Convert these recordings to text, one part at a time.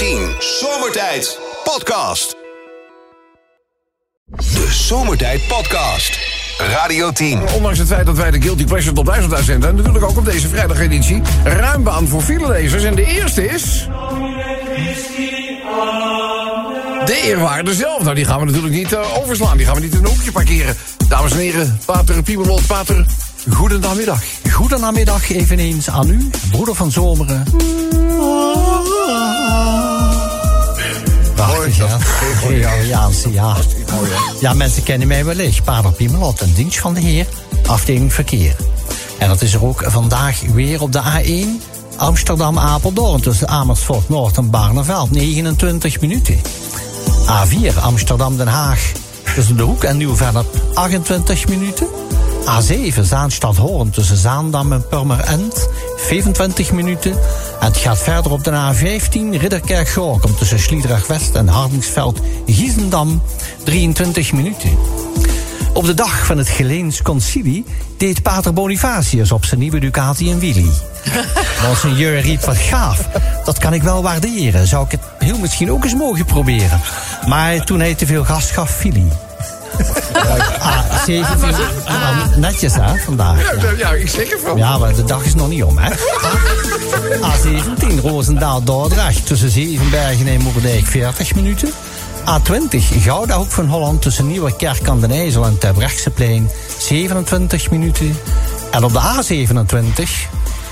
10 Zomertijd Podcast. De Zomertijd Podcast. Radio 10. Ondanks het feit dat wij de Guilty Pleasure tot 1000 uitzenden... en natuurlijk ook op deze vrijdageditie... ruim baan voor filelezers. En de eerste is... De eerwaarde zelf. Nou, die gaan we natuurlijk niet eh, overslaan. Die gaan we niet in een hoekje parkeren. Dames en heren, Pater Piemelot, Pater, goedenamiddag. Goedenamiddag eveneens aan u, broeder van Zomeren. Prachtig, ja. Gregoriaanse, ja. Ja, mensen kennen mij wellicht. Pater Piemelot, een dienst van de Heer, afdeling verkeer. En dat is er ook vandaag weer op de A1... Amsterdam-Apeldoorn tussen Amersfoort Noord en Barneveld. 29 minuten. A4 Amsterdam-Den Haag tussen De Hoek en Nieuw-Vennep. 28 minuten. A7 Zaanstad-Hoorn tussen Zaandam en Purmerend. 25 minuten. En het gaat verder op de A15 Ridderkerk-Gorkum tussen Sliedrecht-West en Hardingsveld-Giezendam. 23 minuten. Op de dag van het Geleens Concilie deed Pater Bonifatius op zijn nieuwe Ducati een wheelie. Monseigneur riep wat gaaf. Dat kan ik wel waarderen. Zou ik het heel misschien ook eens mogen proberen. Maar toen hij te veel gas gaf, viel hij. Ah, 17, ja, netjes hè, vandaag. Ja, ik zeg ervan. Ja, maar de dag is nog niet om, hè? A17, Roosendaal-Dordrecht tussen Zevenbergen en Moerdijk 40 minuten. A20, Gouda Hoek van Holland tussen Nieuwerkerk aan den IJssel en Terbrechtseplein 27 minuten. En op de A27,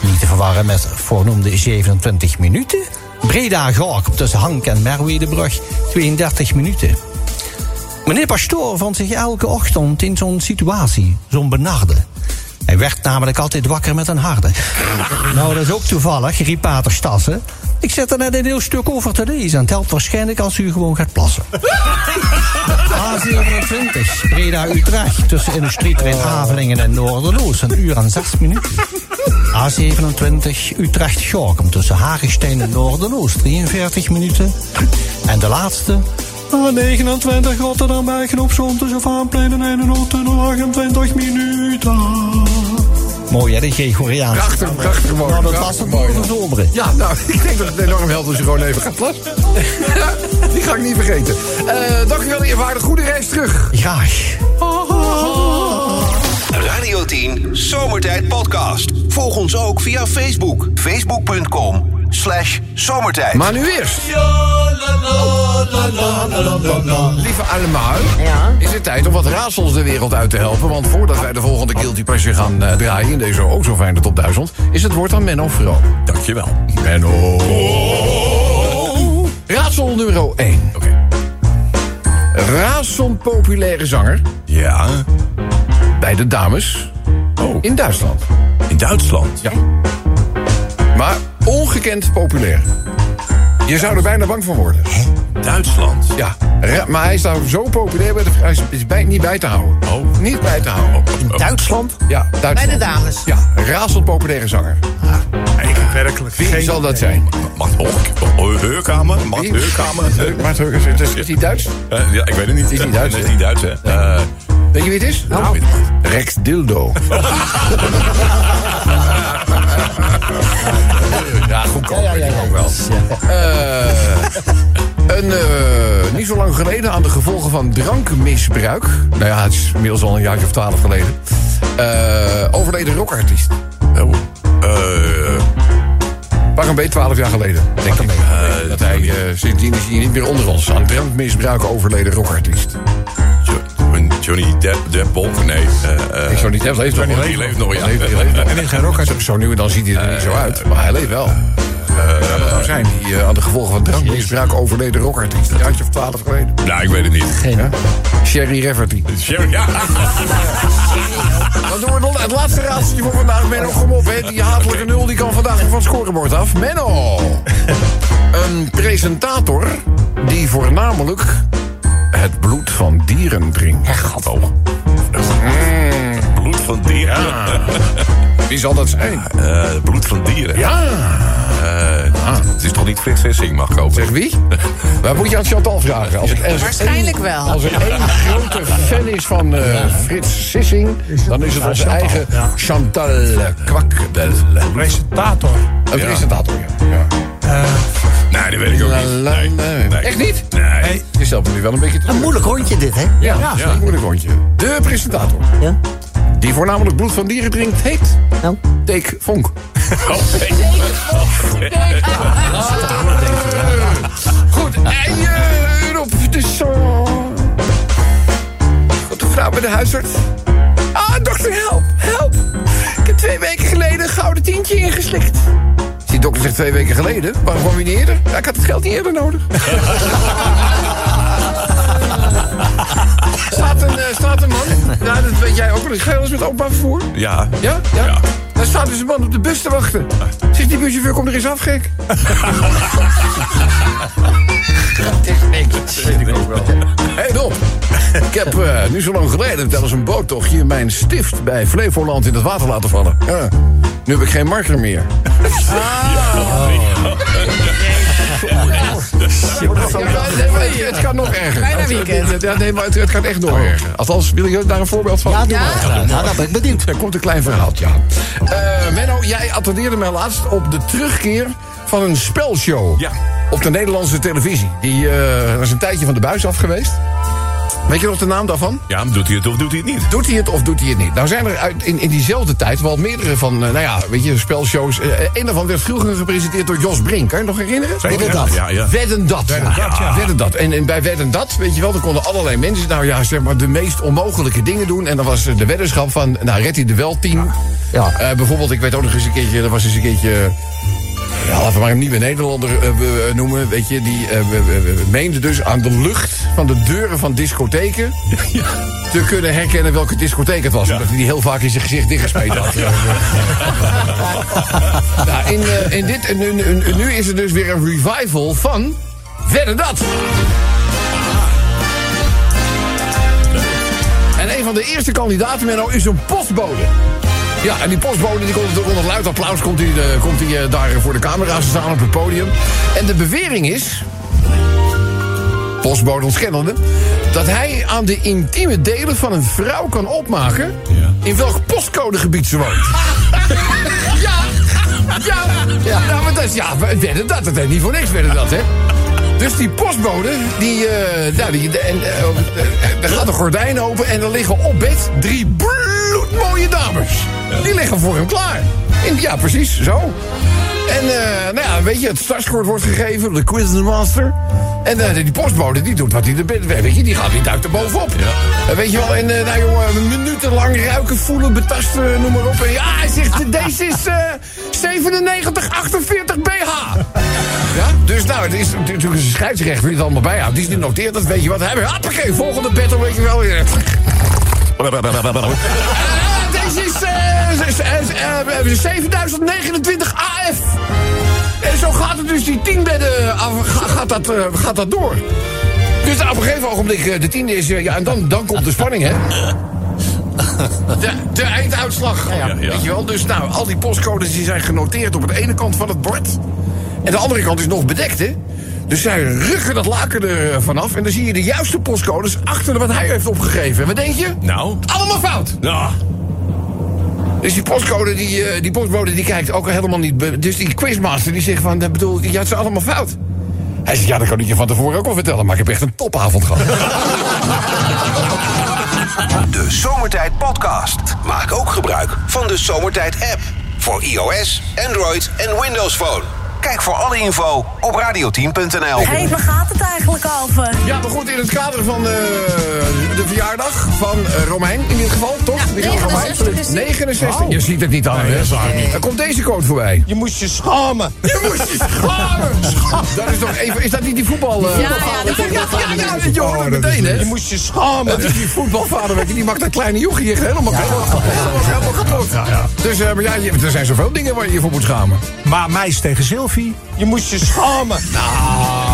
niet te verwarren met voornoemde 27 minuten. Breda-Gork tussen Hank en Merwedebrug 32 minuten. Meneer Pastoor vond zich elke ochtend in zo'n situatie, zo'n benarde. Hij werd namelijk altijd wakker met een harde. nou, dat is ook toevallig, riep Pater Stassen. Ik zet er net een heel stuk over te lezen en het helpt waarschijnlijk als u gewoon gaat plassen. A27, Breda-Utrecht, tussen Industrietrein Avelingen en Noorderloos, een uur en zes minuten. A27, Utrecht-Gorkum, tussen Hagestein en Noorderloos, 43 minuten. En de laatste, A29 Rotterdam-Bergen op Zoom tussen Vaanplein en Eindhoven 28 minuten. Mooi hè, de Gregoriaanse. Prachtig, prachtig mooi. Nou, dat was het mooi. Ja, nou, ik denk dat het enorm helpt als je gewoon even gaat plassen. Die ga ik niet vergeten. Eh dank u wel, eerwaarde. Goede reis terug. Graag. Radio 10 Zomertijd Podcast. Volg ons ook via Facebook. Facebook.com slash zomertijd. Maar nu eerst. Lieve allemaal, Ja. is het tijd om wat raadsels de wereld uit te helpen. Want voordat wij de volgende Guilty Pleasure gaan eh, draaien in deze ook zo fijne top 1000... is het woord aan Menno Vro. Dankjewel. Menno. Raadsel nummer 1. Oké. Razend populaire zanger Ja, bij de dames Oh. in Duitsland. in Duitsland. Ja. Maar ongekend populair. Je zou er bijna bang van worden. Duitsland. Ja, maar hij is nou zo populair, bij de, hij is- bij, niet bij te houden. Oh. Niet bij te houden. Duitsland? Ja, Duitsland. Bij de dames. Ja, razend populaire zanger. Werkelijk. Wie zal dat zijn? Mart. Heurkamer. Mart? Heurkamer. Maart Heukers, is, die Duits? Eh, ja, ik weet het niet. Is niet Duits, is niet Duits, hè? Weet je wie het is? nou. Rex Dildo. Ja, goed kan. weet ik ook wel. Eh, een, eh, niet zo lang geleden aan de gevolgen van drankmisbruik. Nou ja, het is inmiddels al een jaar of twaalf geleden. eh, overleden rockartiest. Pak een beetje 12 jaar geleden, denk ik. Eh, dat hij, sindsdien is hij niet meer onder ons. Aan drankmisbruik overleden rockartiest. Jo- Johnny Depp, Depp Wolf? Nee. eh, eh, Ik zou niet hebben, leeft nog. Johnny leeft, leeft nog, ja. Leeft, leeft. En is geen rockartiest. Zo nu en dan ziet hij er niet zo uit, maar hij leeft wel. Dat zou zijn, die eh, aan de gevolgen van drankmisbruik overleden rockartiest. Een jaartje of 12 geleden. Nou, ik weet het niet. Ja? Sherry Rafferty. Sherry, ja. Dan doen we nog het laatste raadseltje voor vandaag. Menno, kom op, hè. Die hatelijke nul die kan vandaag van het scorebord af. Menno! Een presentator die voornamelijk het bloed van dieren drinkt. Oh. Bloed van dieren. Wie zal dat zijn? Eh, bloed van dieren. Ja. Eh, Het is toch niet Frits Vissing, mag ik hopen? Zeg wie? Waar moet je aan Chantal vragen? Als er Waarschijnlijk wel. Als er één grote fan is van eh, Frits Sissing... dan is het onze eigen Chantal Kwakbel. Presentator. Een presentator, ja. ja. Nee, dat weet ik ook Nee, nee. Echt niet? Nee. Je stelt me nu wel een beetje Een teleur. moeilijk rondje dit, hè? Ja, ja. een moeilijk rondje. De presentator, Ja. die voornamelijk bloed van dieren drinkt, heet Nou, Teek Vonk. Oh, Goed, en eh, Rob, dus zo... Goed, de vrouw bij de huisarts. Ah, dokter, help, help. Ik heb twee weken geleden een gouden tientje ingeslikt. Die dokter zegt twee weken geleden. Waarom kwam je niet eerder? Ja, ik had het geld niet eerder nodig. staat, een, eh, staat een man. Ja, dat weet jij ook wel. Ga wel eens met openbaar vervoer. Ja. Ja? Ja? Ja. Daar staat dus een man op de bus te wachten. Zegt die buschauffeur, kom er eens af, gek. Het is niks. Weet ik ook wel. Hé, hey, Dop. Ik heb eh, nu zo lang geleden tijdens een boottochtje mijn stift bij Flevoland in het water laten vallen. Ja. Nu heb ik geen marker meer. Maar het kan nog erger. Bijna weekend. Ja, nee, maar het, het kan echt nog erger. Althans, wil je daar een voorbeeld van? ja, doe maar. Ja, nou ben ik benieuwd. Er komt een klein verhaaltje aan. Eh, Menno, jij attendeerde mij laatst op de terugkeer van een spelshow. Ja. Op de Nederlandse televisie. Die eh was een tijdje van de buis af geweest. Weet je nog de naam daarvan? Ja, doet hij het of doet hij het niet? Doet hij het of doet hij het niet? Nou zijn er uit, in, in diezelfde tijd wel meerdere van, eh, nou ja, weet je, spelshows. Eh, een daarvan werd vroeger gepresenteerd door Jos Brink. Kan je nog herinneren? Zeker, Wedden dat. Ja, ja. Wedden dat. Wedden dat, ja. Wedden dat. En, en bij Wedden dat, weet je wel, dan konden allerlei mensen, nou ja, zeg maar, de meest onmogelijke dingen doen. En dan was de weddenschap van, nou, redt hij er wel tien. Ja. Eh, bijvoorbeeld, ik weet ook nog eens een keertje, er was eens een keertje. Ja, laten we maar een nieuwe Nederlander eh, we noemen. Weet je, die eh, we- we meende dus aan de lucht van de deuren van discotheken. te kunnen herkennen welke discotheek het was. Ja. Omdat hij die heel vaak in zijn gezicht dichtgesmeten had. nou, in, eh, in dit, nu, nu, nu is er dus weer een revival van. Verder dat. En een van de eerste kandidaten, Menno, is een postbode. Ja, en die postbode die komt onder luid applaus komt hij, eh, komt hij eh, daar voor de camera's te staan op het podium. En de bewering is, postbode ontkennende, dat hij aan de intieme delen van een vrouw kan opmaken Ja. in welk postcodegebied ze woont. ja, ja, ja, nou, maar dat is, ja, we wedden dat, dat niet voor niks wedden dat, hè. Dus die postbode, die, eh nou, die, en, eh, er gaat een gordijn open en er liggen op bed drie bloedmooie dames. Die liggen voor hem klaar. En, ja, precies, zo. En eh, nou ja, weet je, het startscoort wordt gegeven, de quizmaster. En eh, die postbode, die doet wat hij er. Weet je, die gaat, die duikt er bovenop. En weet je wel, en eh, nou jongen, minutenlang ruiken, voelen, betasten, noem maar op. En ja, hij zegt, deze is eh 9748 BH. Ja, dus nou, het is natuurlijk een scheidsrechter die het allemaal bijhoudt. Die is niet noteerd, dat weet je wat. Hij hoppakee, volgende battle, weet je wel. Ja. Deze is eh, eh, eh, 7029 AF. En zo gaat het dus, die 10 bedden ga- gaat, dat, eh, gaat dat door. Dus op een gegeven ogenblik, eh, de tiende is, eh, ja, en dan, dan komt de spanning, hè. De, de einduitslag, ja. weet je wel. Dus nou, al die postcodes die zijn genoteerd op de ene kant van het bord. En de andere kant is nog bedekt, hè. Dus zij ruggen dat laken er vanaf. En dan zie je de juiste postcodes achter wat hij heeft opgegeven. En wat denk je? Nou. Allemaal fout. Nou. Dus die postcode, die, eh, die postbode, die kijkt ook helemaal niet. Dus die quizmaster, die zegt van, dat bedoel, die had ze allemaal fout. Hij zegt, ja, dat kan ik je van tevoren ook wel vertellen, maar ik heb echt een topavond gehad. De Zomertijd Podcast. Maak ook gebruik van de Zomertijd app. Voor iOS, Android en Windows Phone. Kijk voor alle info op radioteam.nl. Hé, waar gaat het eigenlijk over? Ja, maar goed, in het kader van eh, de verjaardag van eh, Romein, in dit geval, toch? Ja, Die gaat 69 Romein. is die. 69. Je ziet het niet aan, hè? Dan komt deze quote voorbij. Je moest je schamen. Je moest je schamen! Dat is toch even, is dat niet die voetbal... eh, Ja, ja, dat ja, is ja, ja, ja, je hoort het meteen, hè? Je moest je schamen. Dat is die voetbalvader, weet je, die maakt dat kleine jochie hier helemaal kapot. Helemaal kapot. Dus eh, maar ja, er zijn zoveel dingen waar je je voor moet schamen. Maar meis tegen Je moest je schamen. Nou,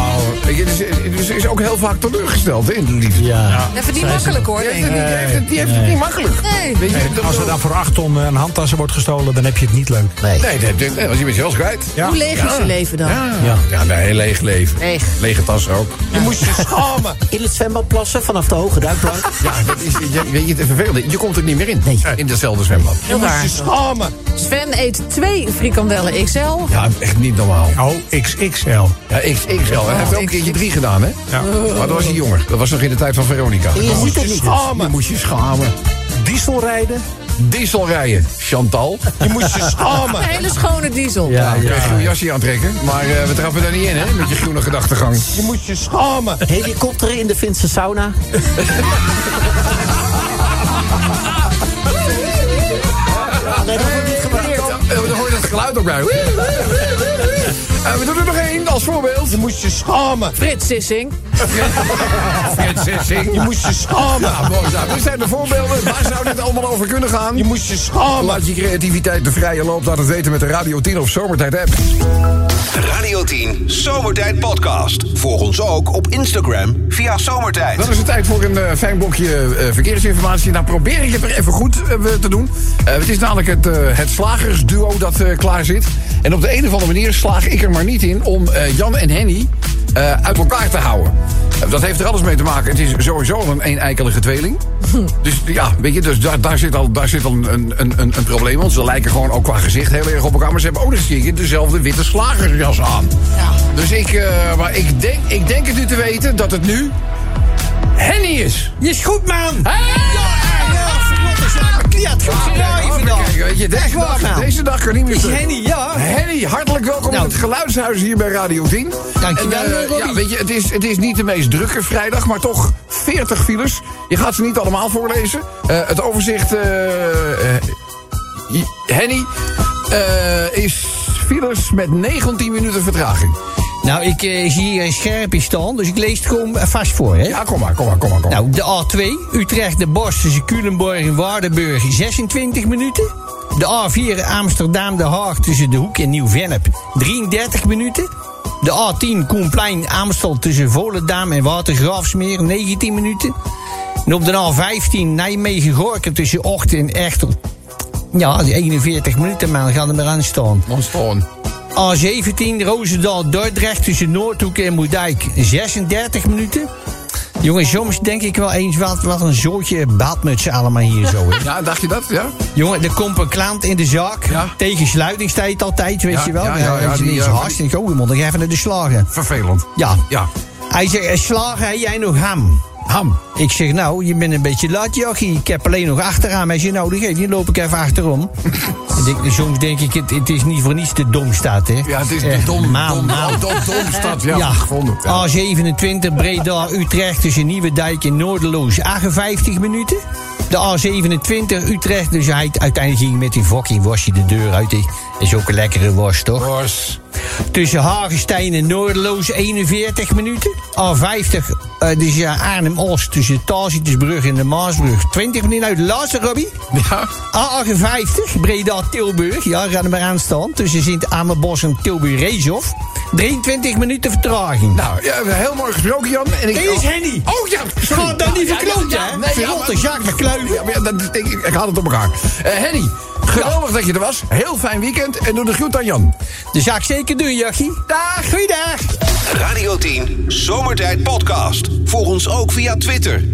Weet je, dus, dus is ook heel vaak teleurgesteld hè, in de liefde. Ja. Even niet makkelijk hoor, Die heeft, het niet, die heeft, het, die heeft het niet makkelijk. Nee. Weet je, dat- als er dan voor acht ton een handtassen wordt gestolen, dan heb je het niet leuk. Nee. Nee, nee, nee, want je bent zelfs kwijt. Ja. Hoe leeg is je leven dan? Ja, ja. ja nee, heel leeg leven. Leeg. Lege tas ook. Je moet je schamen. In het zwembad plassen vanaf de hoge duikplank. Ja, dat is, je- weet je, het vervelende. Je komt er niet meer in. Nee. In datzelfde zwembad. Heel Je waar. schamen. Sven eet twee frikandellen XL. Ja, echt niet normaal. Oh, XXL. Ja, XXL. Hij heeft ook een keertje drie gedaan, hè? Ja. Maar dat was hij jonger. Dat was nog in de tijd van Veronica. Je ziet het niet. Je moest je schamen. Diesel rijden. Diesel rijden. Chantal. Je moet je schamen. Een hele schone diesel. Ja, ja. kun je jasje aantrekken. Maar eh, we trappen daar niet in, hè? Met je groene gedachtegang. Je moet je schamen. Helikopteren in de Finse sauna. Nee, dat wordt niet gewaardeerd. Ja, dan hoor je dat geluid ook bij. Eh, we doen er nog één als voorbeeld. Je moet je schamen. Frits Sissing. Fred Sissing. Je moet je schamen. Ja, mooi. Nou, dit zijn de voorbeelden. Waar zou dit allemaal over kunnen gaan? Je moet je schamen. Laat je creativiteit de vrije loop. Laat het weten met de Radio 10 of Zomertijd app. Radio 10 Zomertijd Podcast. Volg ons ook op Instagram via Zomertijd. Dan is het tijd voor een eh, fijn blokje eh, verkeersinformatie. Nou probeer ik het er even goed eh, te doen. Eh, het is namelijk het, eh, het slagersduo dat eh, klaar zit. En op de een of andere manier slaag ik er maar niet in om eh, Jan en Henny eh, uit elkaar te houden. Eh, dat heeft er alles mee te maken. Het is sowieso een eeneikelige tweeling. Dus ja, weet je, dus daar, daar zit al, daar zit al een, een, een, een probleem. Want ze lijken gewoon ook qua gezicht heel erg op elkaar. Maar ze hebben ook nog eens keer dezelfde witte slagersjas aan. Dus ik, eh, maar ik, denk, ik denk het nu te weten dat het nu Henny is. Je is goed, man! Kijk, weet je, deze, dag, nou. deze dag kan niet meer terug. Henny, ja. Henny, hartelijk welkom Nou. in het geluidshuis hier bij Radio 10. Dankjewel, En, eh, ja, weet je, het is, het is niet de meest drukke vrijdag, maar toch 40 files. Je gaat ze niet allemaal voorlezen. Eh, het overzicht, eh, eh, Henny, is files met 19 minuten vertraging. Nou, ik eh, zie hier een scherpje staan, dus ik lees het gewoon vast voor, hè? Ja, kom maar, kom maar, kom maar. Kom maar. Nou, de A2, Utrecht de Bos tussen Culemborg en Waardenburg, 26 minuten. De A4 Amsterdam de Haag tussen De Hoek en Nieuw-Vennep, 33 minuten. De A10 Koenplein Amstel tussen Volendam en Watergraafsmeer, 19 minuten. En op de A15 Nijmegen-Gorkum tussen Ocht en Echtel. Ja, die 41 minuten, man, gaan er maar aan staan. A17 Roosendaal-Dordrecht tussen Noordhoek en Moerdijk 36 minuten. Jongens, soms denk ik wel eens wat, wat een zootje badmutsen allemaal hier zo. Hè. Ja, dacht je dat? Ja? Jongen, er komt een klant in de zaak. Ja. Tegen sluitingstijd altijd, weet Ja, je wel. ja, ja, ja, die, is eh, haast. Ik oh, je moet nog even naar de slagen. Vervelend. Ja. Ja. Hij zegt, eh, slager, heb jij nog ham? Ham. Ik zeg, nou, je bent een beetje laat, jochie. Ik heb alleen nog achteraan. Als je nodig heeft, dan loop ik even achterom. En denk, soms denk ik, het, het is niet voor niets de domstad, hè. Ja, het is de dom, maal, dom, maal. dom, domstad. Ja, Ja, gevonden. Ja. A27 Breda Utrecht tussen Nieuwedijk en Noorderloos 58 minuten. De A27 Utrecht, dus hij uiteindelijk ging met die fucking wasje de deur uit. Is ook een lekkere was, toch? Bos. Tussen Hagenstein en Noorderloos 41 minuten. A50, eh, dus ja, Arnhem-Oost tussen Tacitusbrug en de Maasbrug 20 minuten uit. De laatste, Robbie. Ja. A58 Breda-Tilburg, ja, ga er maar aan staan. Tussen Sint-Amerbos en Tilburg-Reeshof. 23 minuten vertraging. Nou, ja, heel mooi gesproken, Jan. En ik, is Henny. Oh ja, sorry. Ga dan niet verkloten, hè? Verrotte Jacques McCluiven. Ja, maar ja, dat, denk ik, ik haal het op elkaar. Eh, Henny, geweldig dat je er was. Heel fijn weekend. En doe de groet aan Jan. Dat zou ik zeker doen. Dag, goeiedag. Radio 10 Zomertijd Podcast. Volg ons ook via Twitter.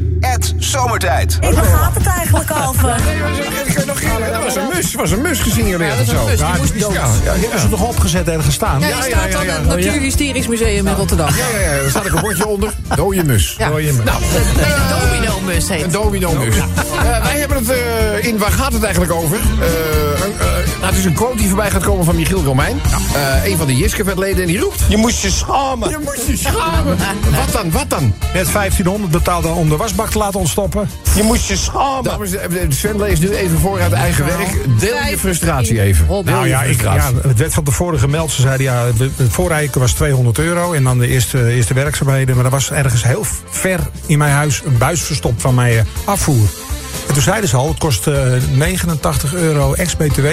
Zomertijd. Waar gaat het eigenlijk over? Een- Dat was een mus. was een mus gesignaleerd of zo. Ja, die moest. Ja, ja, Die hebben ze nog opgezet en gestaan. Ja, Ja, die ja, staat aan ja. het Natuurhysterisch Museum in Rotterdam. Ja, ja, ja, daar staat ook een bordje onder. Dode mus. Je me. Nou, de domino-mus heet een het. domino mus. Eh, wij hebben het eh, in Waar gaat het eigenlijk over? Eh, een, eh, nou, het is een quote die voorbij gaat komen van Michiel Romein. Eh, een van de Jiske-vetleden. En die roept... Je moet je schamen. Je moet je schamen. Wat dan, wat dan? Net 1500 betaald om de wasbak te laten ontstoppen. Je moet je schamen. Dames heren, Sven leest nu even voor uit eigen werk. Deel je frustratie even. Deel Nou ja, ik, ja, frustratie. het werd van tevoren gemeld. Ze zeiden ja, de- het voorrijken was 200 euro. En dan de eerste, eerste werkzaamheden. Maar er was ergens heel ver in mijn huis een buis verstopt van mijn eh, afvoer. En toen zeiden ze al, het kost eh, 89 euro ex-BTW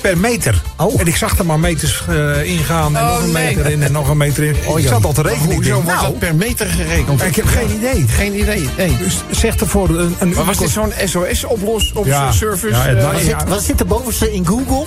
per meter. Oh. En ik zag er maar meters eh, ingaan en Oh, nog een nee. meter in en nog een meter in. ik ja. zat al te rekenen. Ik Hoezo wordt nou, dat per meter gerekend? ik heb geen idee. Geen idee, nee. Dus zeg ervoor een, een Maar was dit zo'n SOS-oplos op Ja. service? Ja, het Eh, was- Wat zit, er bovenste in Google?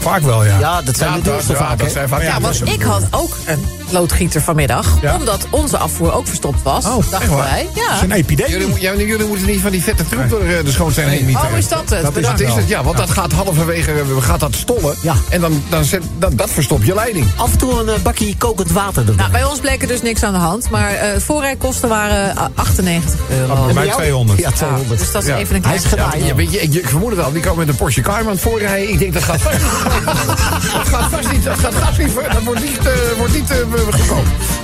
Vaak wel, ja. Ja, dat zijn ja, de duurste ja, vaak, zijn vaak Ja, want ik had ook een loodgieter vanmiddag. Ja. Omdat onze afvoer ook verstopt was. Oh, dachten wij. Het is Ja. een epidemie. Jullie, ja, jullie moeten niet van die vette troep door eh, de schoonstein heen mieten. Oh, is dat het? Dat is Dat is het, ja, want dat gaat halverwege, eh, gaat dat stollen. Ja. En dan, dan zet, dat, dat verstopt je leiding. Af en toe een eh, bakje kokend water erbij. Nou, bij ons bleek er dus niks aan de hand. Maar eh voorrijkosten waren eh, 98 euro. Bij En mij jou? 200. Ja, 200. Dus dat is Ja. even een Hij klein is gedaan. Ja, weet je, ik, ik vermoed het al, die komen met een Porsche Cayman voorrijden. Ik denk dat gaat vast niet. dat gaat vast niet. Dat gaat vast niet. Dat wordt niet, wordt niet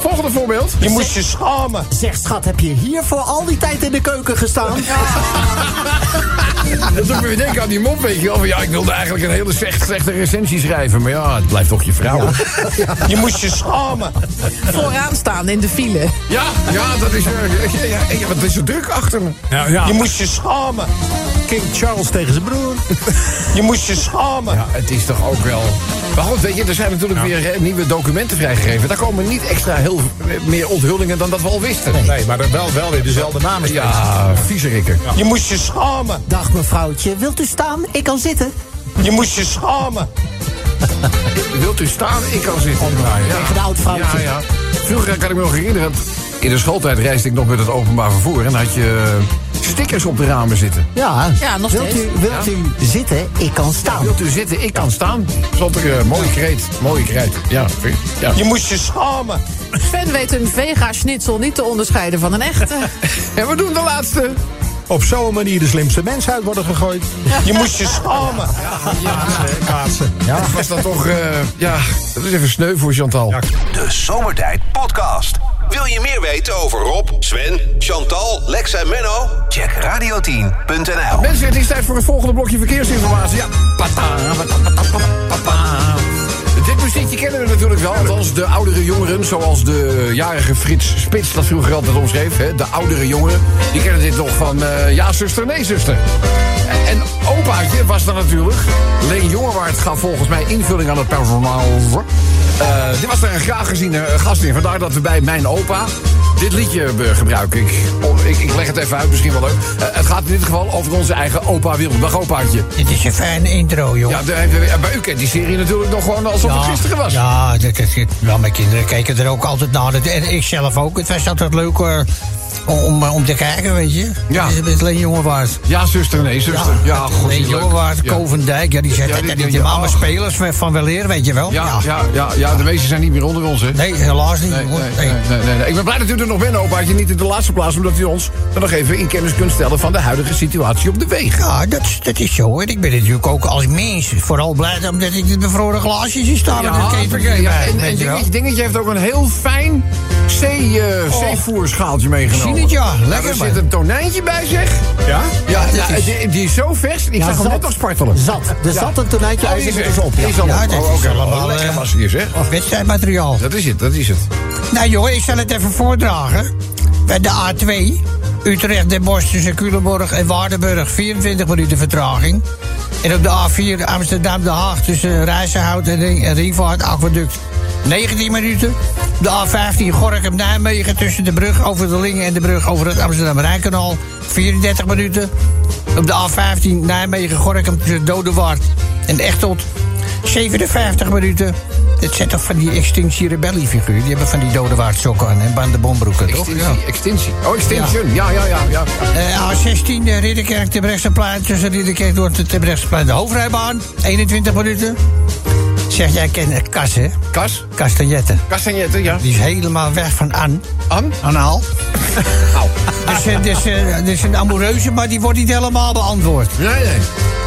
Volgende voorbeeld. Je moest je schamen. Zeg, schat, heb je hier voor al die tijd in de keuken gestaan? Dat doet me weer denken aan die mop, weet je wel. Van, Ja, ik wilde eigenlijk een hele slecht, slechte recensie schrijven. Maar ja, het blijft toch je vrouw. Ja, Je moest je schamen. vooraan staan in de file. ja, dat is... ja, ja, ja, wat is er druk achter me. Ja, ja. Je moest je schamen. King Charles tegen zijn broer. Je moest je schamen. Ja, het is toch ook wel... Maar goed, weet je, er zijn natuurlijk weer nieuwe documenten vrijgegeven. Daar komen niet extra heel meer onthullingen dan dat we al wisten. Nee, maar wel, wel weer dezelfde namen. Ja, viezerikken. Je moest je schamen. Dag mevrouwtje, wilt u staan? Ik kan zitten. Je moest je schamen. Wilt u staan? Ik kan zitten. Ja. Tegen de oud vrouwtje. Ja, ja. Vroeger kan ik me nog herinneren. In de schooltijd reisde ik nog met het openbaar vervoer. En dan had je eh, stickers op de ramen zitten. Ja, Ja, nog wilt, steeds. u, wilt u zitten? Ik kan staan. Wilt u zitten? Ik kan staan. Stond er een mooie kreet. Mooie kreet. Ja, ja. Je moest je schamen. Sven weet een vega-schnitzel niet te onderscheiden van een echte. En we doen de laatste. Op zo'n manier de slimste mens uit worden gegooid. Je moest je schamen. Kaatsen. Ja. Was dat toch... eh, ja, dat is even sneu voor Chantal. Ja. De Zomertijd Podcast. Wil je meer weten over Rob, Sven, Chantal, Lex en Menno? Check radio10.nl. Mensen, het is tijd voor het volgende blokje verkeersinformatie. Ja. Pata. Dit muziekje kennen we natuurlijk wel. Althans, de oudere jongeren, zoals de jarige Frits Spits dat vroeger altijd omschreef. Hè, de oudere jongeren, die kennen dit nog van eh, ja, zuster, nee, zuster. En, en opaatje was dan natuurlijk. Leen Jongewaard gaf volgens mij invulling aan het personaal. Eh dit was daar een graag geziene gast in. Vandaar dat we bij mijn opa dit liedje eh, gebruiken. Ik, ik, ik leg het even uit, misschien wel leuk. Eh, het gaat in dit geval over onze eigen opa Willem. Dag opaatje. Dit is een fijne intro, joh. Ja, maar u kent die serie natuurlijk nog gewoon alsof het gisteren was. Ja, dat, dat, dat- nou, mijn kinderen keken er ook altijd naar. En ik zelf ook. Het was altijd leuk eh, om, om te kijken, weet je. Ja. Het is met Leen Jongewaard. Ja, zuster, nee, zuster. Ja, god, Leen die leuk. Jongewaard, Ja. Kovendijk. Ja, die zijn Ja, ja, die- die, die- die, ja, allemaal oh. spelers van weleer, weet je wel. Ja, ja, ja, ja, de meesten zijn niet meer onder ons, hè. Nee, helaas niet. Nee, nee, Nee. nee, nee, nee, nee. Ik ben blij dat u er nog bent, opaatje. Niet in de laatste plaats, omdat u ons dan nog even in kennis kunt stellen van de huidige situatie op de wegen. Ja, dat, is- dat is zo. En ik ben natuurlijk ook als mens vooral blij omdat ik de bevroren glaasjes zie staan. ja, en, en je dingetje, dingetje heeft ook een heel fijn eh, Oh. zeevoerschaaltje meegenomen. Zie het, ja. Nou, Lekker, er zit een tonijntje bij, zeg. Ja? Ja, ja, die, die is zo vers. Ik Ja, zag hem zat. net nog spartelen. Zat. Er zat een tonijntje Oh, uit. die is is op. Die is al ja, Oh, allemaal Lekker eh, was hier, zeg. wedstrijdmateriaal. Dat is het, dat is het. Nou jongen, ik zal het even voordragen. Bij de A2, Utrecht, Den Bosch tussen Culemborg en Waardenburg, 24 minuten vertraging. En op de A4 Amsterdam, Den Haag tussen Rijzenhout en Ring- en Ringvaart, Aquaduct, 19 minuten. De A15 Gorkum, Nijmegen tussen de brug over de Lingen en de brug over het Amsterdam-Rijnkanaal, 34 minuten. Op de A15 Nijmegen, Gorkum tussen Dodewaard en Echtelt, 57 minuten. Dit zijn toch van die Extinction Rebellie. Die hebben van die Dodewaard sokken aan en bandenbombroeken, toch? Extintie, extintie. Oh, extinction. Ja, ja, ja. ja. Eh, A16 eh, Ridderkerk de Brechtseplein tussen Ridderkerk door de Brechtseplein de hoofdrijbaan. 21 minuten. Zeg, jij kent Kas, hè? Kas? Castagnetten, ja. Die is helemaal weg van An. An? Anaal. Au. Dus, eh, dus, eh, dus een amoureuze, maar die wordt niet helemaal beantwoord. Nee, nee.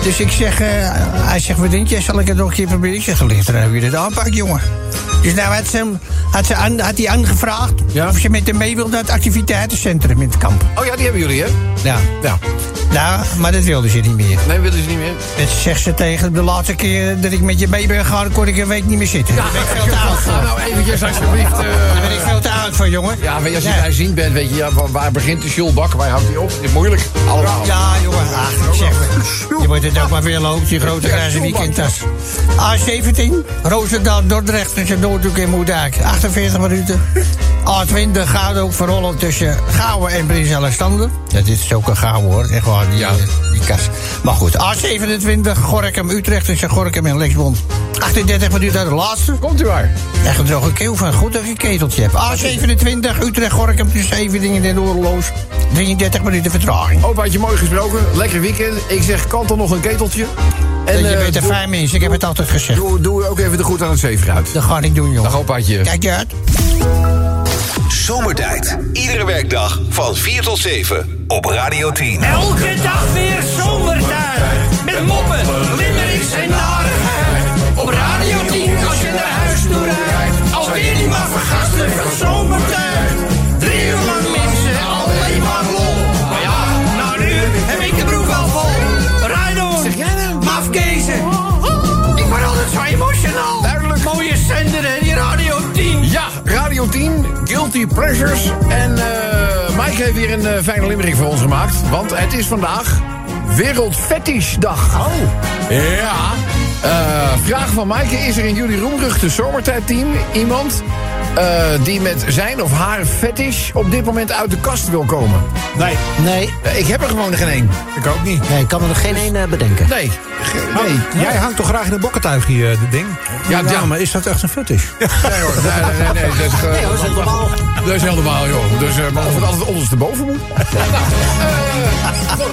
Dus ik zeg, eh, hij zegt, wat denk je, zal ik het nog een keer proberen? Ik zeg, ligt er hoe je dit aanpakt, jongen. Dus nou had, ze, had, ze aan, had hij aangevraagd Ja. of ze met hem mee wil naar het activiteitencentrum in het kamp. Oh ja, die hebben jullie, hè? Ja. Ja. Nou, maar dat wilden ze niet meer. Nee, willen ze niet meer. Dat zegt ze tegen de laatste keer dat ik met je mee ben gegaan, kon ik een week niet meer zitten. Daar ben ik veel te oud voor. nou eventjes alsjeblieft... eh, Daar ben ik veel te oud voor, jongen. ja, weet je, als je Ja. daar zien bent, weet je, ja, waar, begint de Schulbak? Waar houdt hij op? Het is moeilijk. Allemaal. Ja, jongen. Ach, zeg maar. Je moet het ook maar weer lopen, die grote grijze weekendtas. A17, Roosendaal, Dordrecht, tussen Noordhoek en Moerdijk. 48 minuten. A20 gaat ook voor Holland tussen Gouwen en Prins Alexander. Ja, dit is ook een Gouwen hoor, echt waar, die, Ja. eh, die kas. Maar goed, A27, Gorkum, Utrecht tussen Gorkum en Lexbond. 38 minuten uit de laatste. Komt u maar. Echt een droge keel van, goed dat je een keteltje hebt. A27, Utrecht, Gorkum tussen Eveningen en Oorloos. 33 minuten vertraging. Opa had je mooi gesproken. Lekker weekend. Ik zeg, kant er nog een keteltje. En je eh, bent een fijn mens, ik heb het altijd gezegd. Doe, doe ook even de groet aan het zeefruit. Dat ga ik doen, jongen. Dag opaatje. Kijk je uit. Zomertijd. Iedere werkdag van 4 tot 7 op Radio 10. Elke dag Guilty Pleasures. En eh Mike heeft weer een eh, fijne limerick voor ons gemaakt. Want het is vandaag Wereldfetishdag. Oh. Ja. Eh, vraag van Maaike. Is er in jullie roemruchte zomertijdteam iemand... eh, die met zijn of haar fetish op dit moment uit de kast wil komen? Nee, Nee, Eh, ik heb er gewoon geen één. ik ook niet. nee, ik kan er geen één eh, bedenken. Nee. Ge- nee. Jij hangt toch graag in een bokkentuig hier, dit ding? Ja, ja, maar is dat echt een fetish? Nee hoor, nee, nee, nee. nee, dat is, Nee, dat is normaal. Dat is heel normaal, joh. Dus, eh, maar of het altijd ondersteboven moet? nou,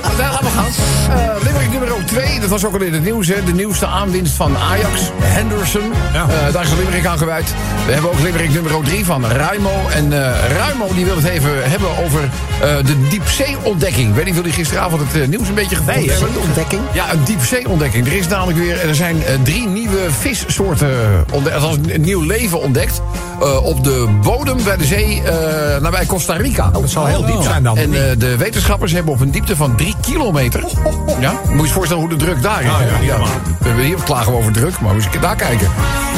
eh, daar gaan we gaan. Eh Limerick nummer 2, dat was ook al in het nieuws, hè. De nieuwste aanwinst van Ajax, Henderson. Ja. Eh, daar is een Limerick aan gewijd. We hebben ook Limerick nummer 3 van Ruimo. En eh Ruimo die wil het even hebben over eh, de diepzee-ontdekking. Ik weet niet of jullie gisteravond het eh, nieuws een beetje gevolgd hebben. ontdekking? Ja, een diepzee-ontdekking. Er is namelijk weer, er zijn drie nieuwe vissoorten ontdekt, althans een nieuw leven ontdekt. op de bodem bij de zee, eh nabij Costa Rica. Dat zal heel diep zijn dan. En de wetenschappers hebben op een diepte van drie kilometer. Ja, moet je je voorstellen hoe de druk daar is. Ah, ja, we hier klagen we over druk, maar moet je daar kijken.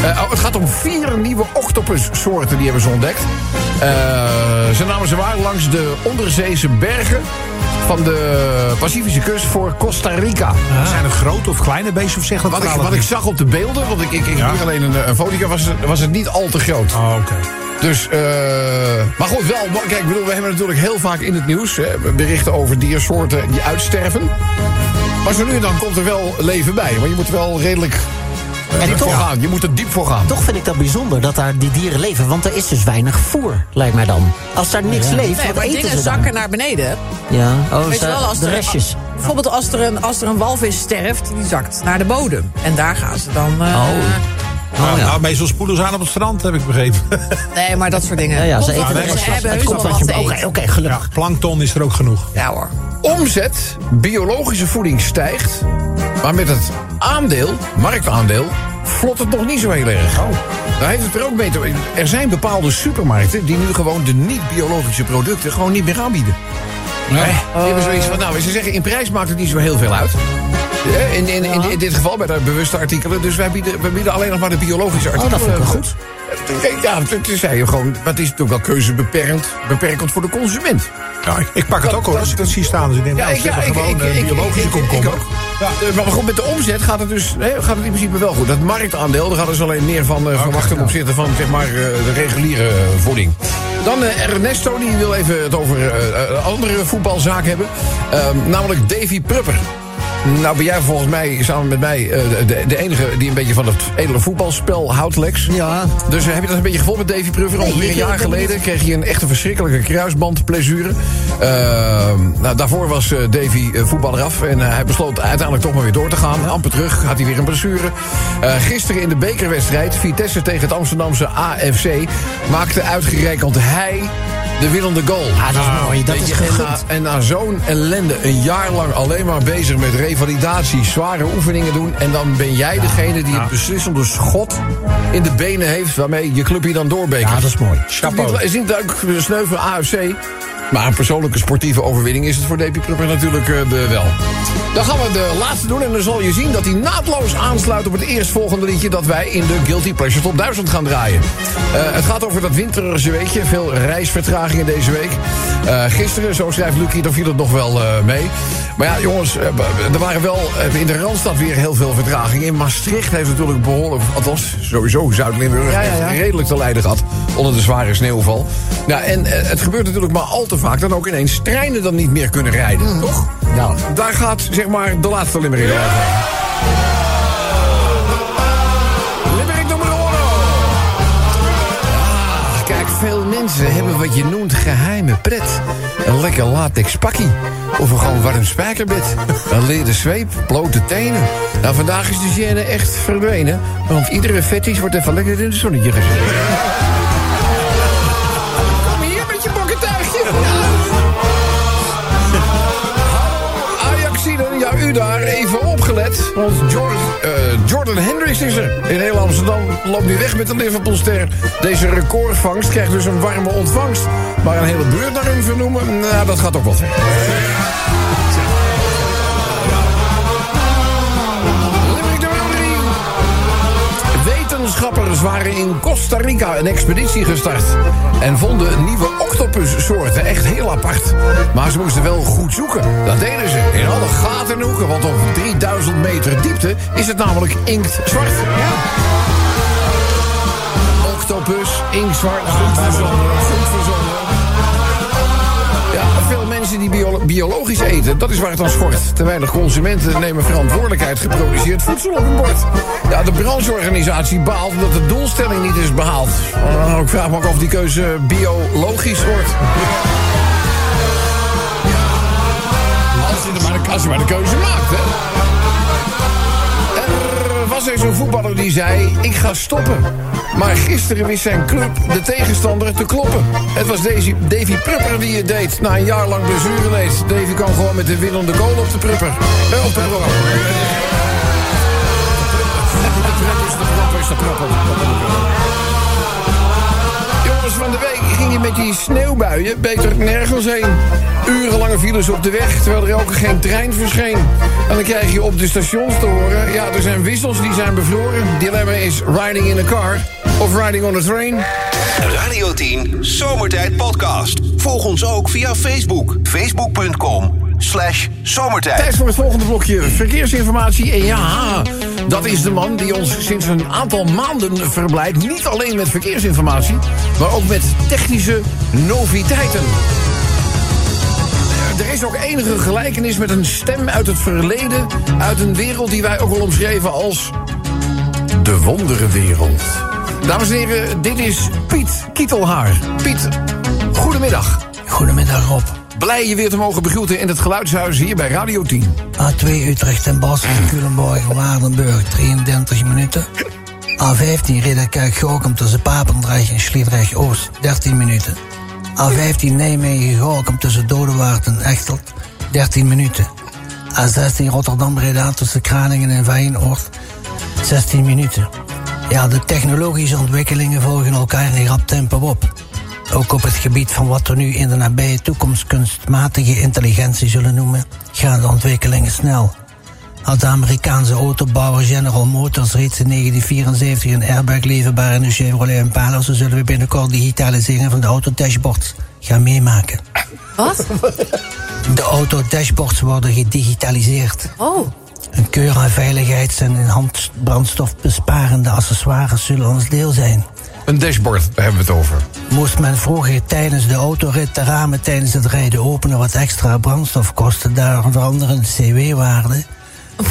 Oh, het gaat om vier nieuwe octopussoorten die hebben ze ontdekt. Eh, ze namen ze waar langs de onderzeese bergen van de Pacifische kust voor Costa Rica. Zijn het grote of kleine beestjes of zeg dat Wat ik, wat ik zag op de beelden, want ik, ik, ik Ja. alleen een, een foto, was, het- was het niet al te groot. Oh, oké. Dus, eh maar goed, wel, kijk, ik bedoel, we hebben natuurlijk heel vaak in het nieuws hè, berichten over diersoorten die uitsterven. Maar zo nu en dan komt er wel leven bij. Maar je moet wel redelijk eh, En toch- gaan. Je moet er diep voor gaan. Toch vind ik dat bijzonder dat daar die dieren leven. Want er is dus weinig voer, lijkt mij dan. Als daar niks leeft, Nee, wat maar eten dingen ze dan? zakken naar beneden. Ja, oh, Weet je ze- wel, als de er, restjes. Bijvoorbeeld als er, een, als er een walvis sterft, die zakt naar de bodem. En daar gaan ze dan... eh, Oh. Nou, ja. nou, meestal spoelen ze aan op het strand, heb ik begrepen. Nee, maar dat soort dingen. Ja, ja, ze eten wel, de ze hebben heus wel je... te Oké, gelukkig. Ja, plankton is er ook genoeg. Ja hoor. Omzet, biologische voeding stijgt. Maar met het aandeel, marktaandeel, vlot het nog niet zo heel erg. Daar heeft het er ook mee te Er zijn bepaalde supermarkten die nu gewoon de niet-biologische producten gewoon niet meer aanbieden. Nee. Die hebben zoiets van, nou, ze zeggen in prijs maakt het niet zo heel veel uit. Eh, In, in, in, in dit geval bij de bewuste artikelen. Dus wij bieden, wij bieden alleen nog maar de biologische artikelen. dat vind ik goed. Kijk, Ja, toen zei je gewoon, maar het is natuurlijk wel keuzebeperkend beperkend voor de consument. Ja, ik, ik pak het ook hoor, als ik dat zie staan. Dus ik denk, nou, ze hebben gewoon eh, biologische komkommer. Ja, eh, maar goed, met de omzet gaat het dus gaat het in principe wel goed. Dat marktaandeel, daar gaat dus alleen meer van eh, verwachten ten opzichte van zeg maar, eh, de reguliere eh, voeding. Dan eh, Ernesto, die wil even het over eh, eh, andere voetbalzaak hebben. Ehm, namelijk Davy Prupper. Nou ben jij volgens mij, samen met mij, eh, de, de enige die een beetje van het edele voetbalspel houdt, Lex. Ja. Dus eh, heb je dat een beetje gevolgd met Davy Prupper? Ongeveer een jaar geleden kreeg hij een echte verschrikkelijke kruisbandblessure. Ehm, nou, daarvoor was eh, Davy voetballer af. En hij besloot uiteindelijk toch maar weer door te gaan. Amper terug, had hij weer een blessure. Gisteren in de bekerwedstrijd, Vitesse tegen het Amsterdamse AFC... maakte uitgerekend hij De winnende goal. Ah, dat is mooi. Dat is je, en na, gegund. en na zo'n ellende, een jaar lang alleen maar bezig met revalidatie, zware oefeningen doen. En dan ben jij degene die het beslissende schot in de benen heeft waarmee je club hier dan doorbekert. Ja, dat is mooi. Chapeau. Is niet leuk, sneu voor AFC. Maar een persoonlijke sportieve overwinning is het voor DP Prupper natuurlijk de- wel. Dan gaan we de laatste doen en dan zal je zien dat hij naadloos aansluit op het eerstvolgende liedje dat wij in de Guilty Pleasure Top 1000 gaan draaien. Eh, het gaat over dat winterse weekje, veel reisvertragingen deze week. Eh, gisteren, zo schrijft Lucie, dan viel het nog wel mee. Maar ja, jongens, er waren wel in de Randstad weer heel veel vertragingen. In Maastricht heeft natuurlijk behoorlijk, althans sowieso Zuid-Limburg, Ja, ja, ja. echt redelijk te lijden gehad onder de zware sneeuwval. Ja, en eh, het gebeurt natuurlijk maar al te vaak dat ook ineens treinen dan niet meer kunnen rijden, toch? Ja. Daar gaat zeg maar de laatste limerick over. Limerick nummer. Ah, kijk, veel mensen hebben wat je noemt geheime pret. Een lekker latex pakkie. Of een gewoon warm spijkerbed. Een leren zweep, blote tenen. Nou, vandaag is de hygiëne echt verdwenen. Want iedere fetish wordt even lekker in het zonnetje gezet. Daar even opgelet. Want Jordan, eh, Jordan Hendricks is er. In heel Amsterdam loopt nu weg met de Liverpoolster. Deze recordvangst krijgt dus een warme ontvangst. Maar een hele buurt naar hem vernoemen, nou, dat gaat ook wel ver. Wetenschappers waren in Costa Rica een expeditie gestart. En vonden nieuwe octopussoorten. Echt heel apart. Maar ze moesten wel goed zoeken. Dat deden ze. In alle gaten en hoeken. Want op 3000 meter diepte is het namelijk inktzwart. Ja. Octopus, inktzwart. Goed. Goed. Die bio- biologisch eten, dat is waar het aan schort. Te weinig consumenten nemen verantwoordelijkheid geproduceerd voedsel op hun bord. Ja, de brancheorganisatie baalt omdat de doelstelling niet is behaald. Oh, ik vraag me ook of die keuze biologisch wordt. Als je maar de keuze maakt, hè. Was er zo'n voetballer die zei, ik ga stoppen. Maar gisteren wist zijn club de tegenstander te kloppen. Het was Davy, Davy Prupper die het deed. Na een jaar lang blessure leed. Davy kwam gewoon met de winnende goal op de Prupper. Eh, op de Prupper. Jongens, van de week ging je met die sneeuwbuien beter nergens heen. Urenlange files op de weg, terwijl er ook geen trein verscheen. En dan krijg je op de stations te horen... ja, er zijn wissels die zijn bevroren. Dilemma is riding in a car of riding on a train. Radio 10 Zomertijd Podcast. Volg ons ook via Facebook. Facebook.com slash zomertijd. Tijd voor het volgende blokje verkeersinformatie. En ja, dat is de man die ons sinds een aantal maanden verblijdt. Niet alleen met verkeersinformatie, maar ook met technische noviteiten. Er is ook enige gelijkenis met een stem uit het verleden. Uit een wereld die wij ook al omschreven als. de wonderenwereld. Dames en heren, dit is Piet Kietelhaar. Piet, goedemiddag. Goedemiddag Rob. Blij je weer te mogen begroeten in het geluidshuis hier bij Radio 10. A2 Utrecht en Bas, Culemborg, Waardenburg, 33 minuten. A15 Ridderkerk Gorkum tussen Papendrecht en Sliedrecht Oost, 13 minuten. A15 Nijmegen Gorkum tussen Dodewaard en Echteld, 13 minuten. A16 Rotterdam Breda tussen Kraningen en Feyenoord, 16 minuten. Ja, de technologische ontwikkelingen volgen elkaar in rap tempo op. Ook op het gebied van wat we nu in de nabije toekomst kunstmatige intelligentie zullen noemen, gaan de ontwikkelingen snel. Had de Amerikaanse autobouwer General Motors reeds in 1974 een airbag leverbaar in de Chevrolet Impala, zo zullen we binnenkort digitalisering van de autodashboards gaan meemaken. Wat? De autodashboards worden gedigitaliseerd. Oh. Een keur aan veiligheids- en handbrandstofbesparende accessoires zullen ons deel zijn. Een dashboard, hebben we het over. Moest men vroeger tijdens de autorit de ramen tijdens het rijden openen wat extra brandstof kostte, daar onder andere de CW-waarde,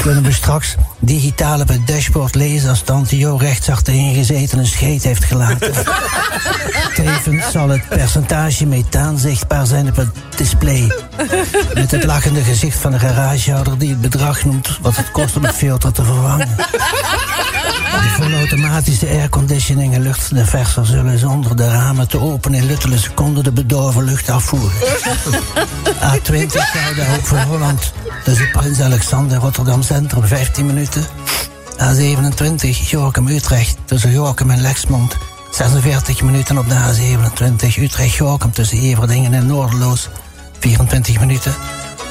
kunnen we straks digitaal op het dashboard lezen als tante Jo rechts achterin gezeten een scheet heeft gelaten. Tevens zal het percentage methaan zichtbaar zijn op het display. Met het lachende gezicht van de garagehouder die het bedrag noemt wat het kost om het filter te vervangen. De volautomatische airconditioning en luchtververser zullen zonder de ramen te openen in luttele seconden de bedorven lucht afvoeren. A20 Zuid Hoek van Holland tussen Prins Alexander en Rotterdam Centrum 15 minuten. A27 Gorkum-Utrecht tussen Gorkum en Lexmond 46 minuten op de A27 Utrecht-Gorkum tussen Everdingen en Noorderloos 24 minuten.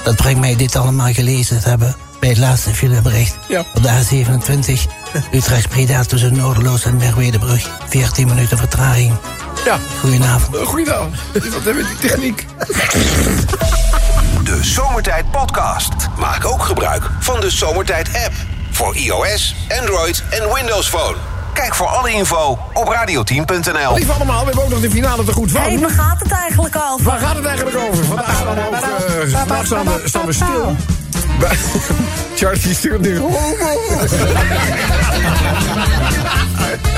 Dat brengt mij dit allemaal gelezen te hebben bij het laatste filebericht. Ja. Op de A27 Utrecht-Breda tussen Noorderloos en Merwedebrug 14 minuten vertraging. Ja. Goedenavond. Goeiedag. Wat hebben we die techniek? De Zomertijd Podcast. Maak ook gebruik van de Zomertijd app. Voor iOS, Android en Windows Phone. Kijk voor alle info op radioteam.nl. Lief allemaal, we hebben ook nog de finale te goed van. Hé, waar gaat het eigenlijk over? Waar gaat het eigenlijk over? Vandaag staan we, ook, vandaag staan we, staan we stil. Bij- Charlie stuurt nu homo.